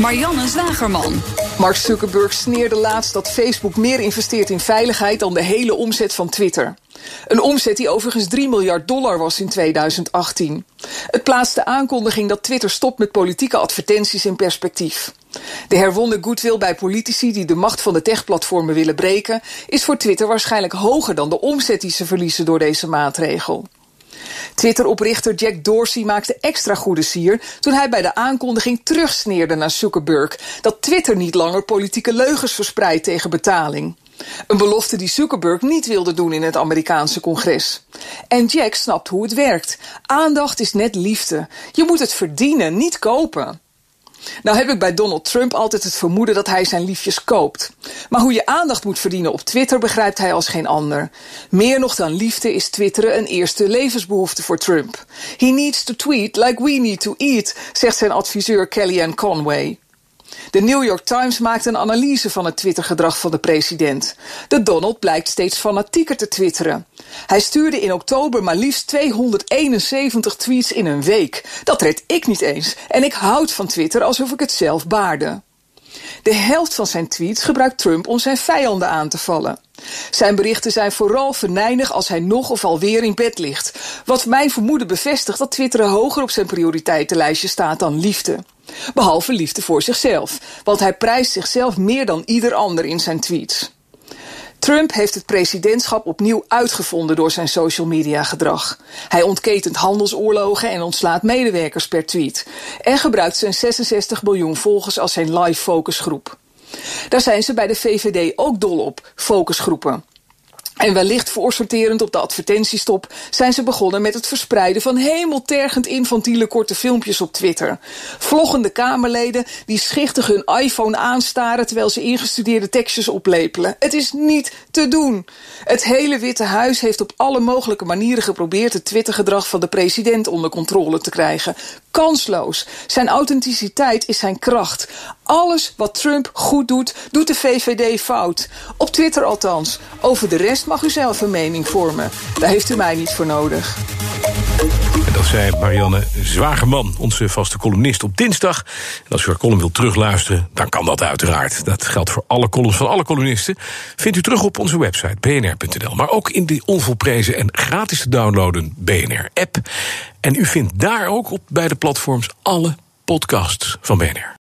Marianne Zwagerman. Mark Zuckerberg sneerde laatst dat Facebook meer investeert in veiligheid dan de hele omzet van Twitter. Een omzet die overigens 3 miljard dollar was in 2018. Het plaatst de aankondiging dat Twitter stopt met politieke advertenties in perspectief. De herwonnen goodwill bij politici die de macht van de techplatformen willen breken, is voor Twitter waarschijnlijk hoger dan de omzet die ze verliezen door deze maatregel. Twitter-oprichter Jack Dorsey maakte extra goede sier toen hij bij de aankondiging terugsneerde naar Zuckerberg dat Twitter niet langer politieke leugens verspreidt tegen betaling. Een belofte die Zuckerberg niet wilde doen in het Amerikaanse congres. En Jack snapt hoe het werkt. Aandacht is net liefde. Je moet het verdienen, niet kopen. Nou heb ik bij Donald Trump altijd het vermoeden dat hij zijn liefjes koopt. Maar hoe je aandacht moet verdienen op Twitter begrijpt hij als geen ander. Meer nog dan liefde is twitteren een eerste levensbehoefte voor Trump. He needs to tweet like we need to eat, zegt zijn adviseur Kellyanne Conway. De New York Times maakt een analyse van het Twittergedrag van de president. De Donald blijkt steeds fanatieker te twitteren. Hij stuurde in oktober maar liefst 271 tweets in een week. Dat red ik niet eens. En ik houd van Twitter alsof ik het zelf baarde. De helft van zijn tweets gebruikt Trump om zijn vijanden aan te vallen. Zijn berichten zijn vooral venijnig als hij nog of alweer in bed ligt. Wat mijn vermoeden bevestigt dat Twitter hoger op zijn prioriteitenlijstje staat dan liefde. Behalve liefde voor zichzelf, want hij prijst zichzelf meer dan ieder ander in zijn tweets. Trump heeft het presidentschap opnieuw uitgevonden door zijn social media gedrag. Hij ontketent handelsoorlogen en ontslaat medewerkers per tweet. En gebruikt zijn 66 miljoen volgers als zijn live focusgroep. Daar zijn ze bij de VVD ook dol op, focusgroepen. En wellicht voorsorterend op de advertentiestop zijn ze begonnen met het verspreiden van hemeltergend infantiele korte filmpjes op Twitter. Vloggende Kamerleden die schichtig hun iPhone aanstaren terwijl ze ingestudeerde tekstjes oplepelen. Het is niet te doen. Het hele Witte Huis heeft op alle mogelijke manieren geprobeerd het Twittergedrag van de president onder controle te krijgen. Kansloos. Zijn authenticiteit is zijn kracht. Alles wat Trump goed doet, doet de VVD fout. Op Twitter althans. Over de rest mag u zelf een mening vormen. Daar heeft u mij niet voor nodig. Dat zei Marianne Zwageman, onze vaste columnist op dinsdag. En als u haar column wilt terugluisteren, dan kan dat uiteraard. Dat geldt voor alle columns van alle columnisten. Vindt u terug op onze website bnr.nl. Maar ook in de onvolprezen en gratis te downloaden BNR-app. En u vindt daar ook op beide platforms alle podcasts van BNR.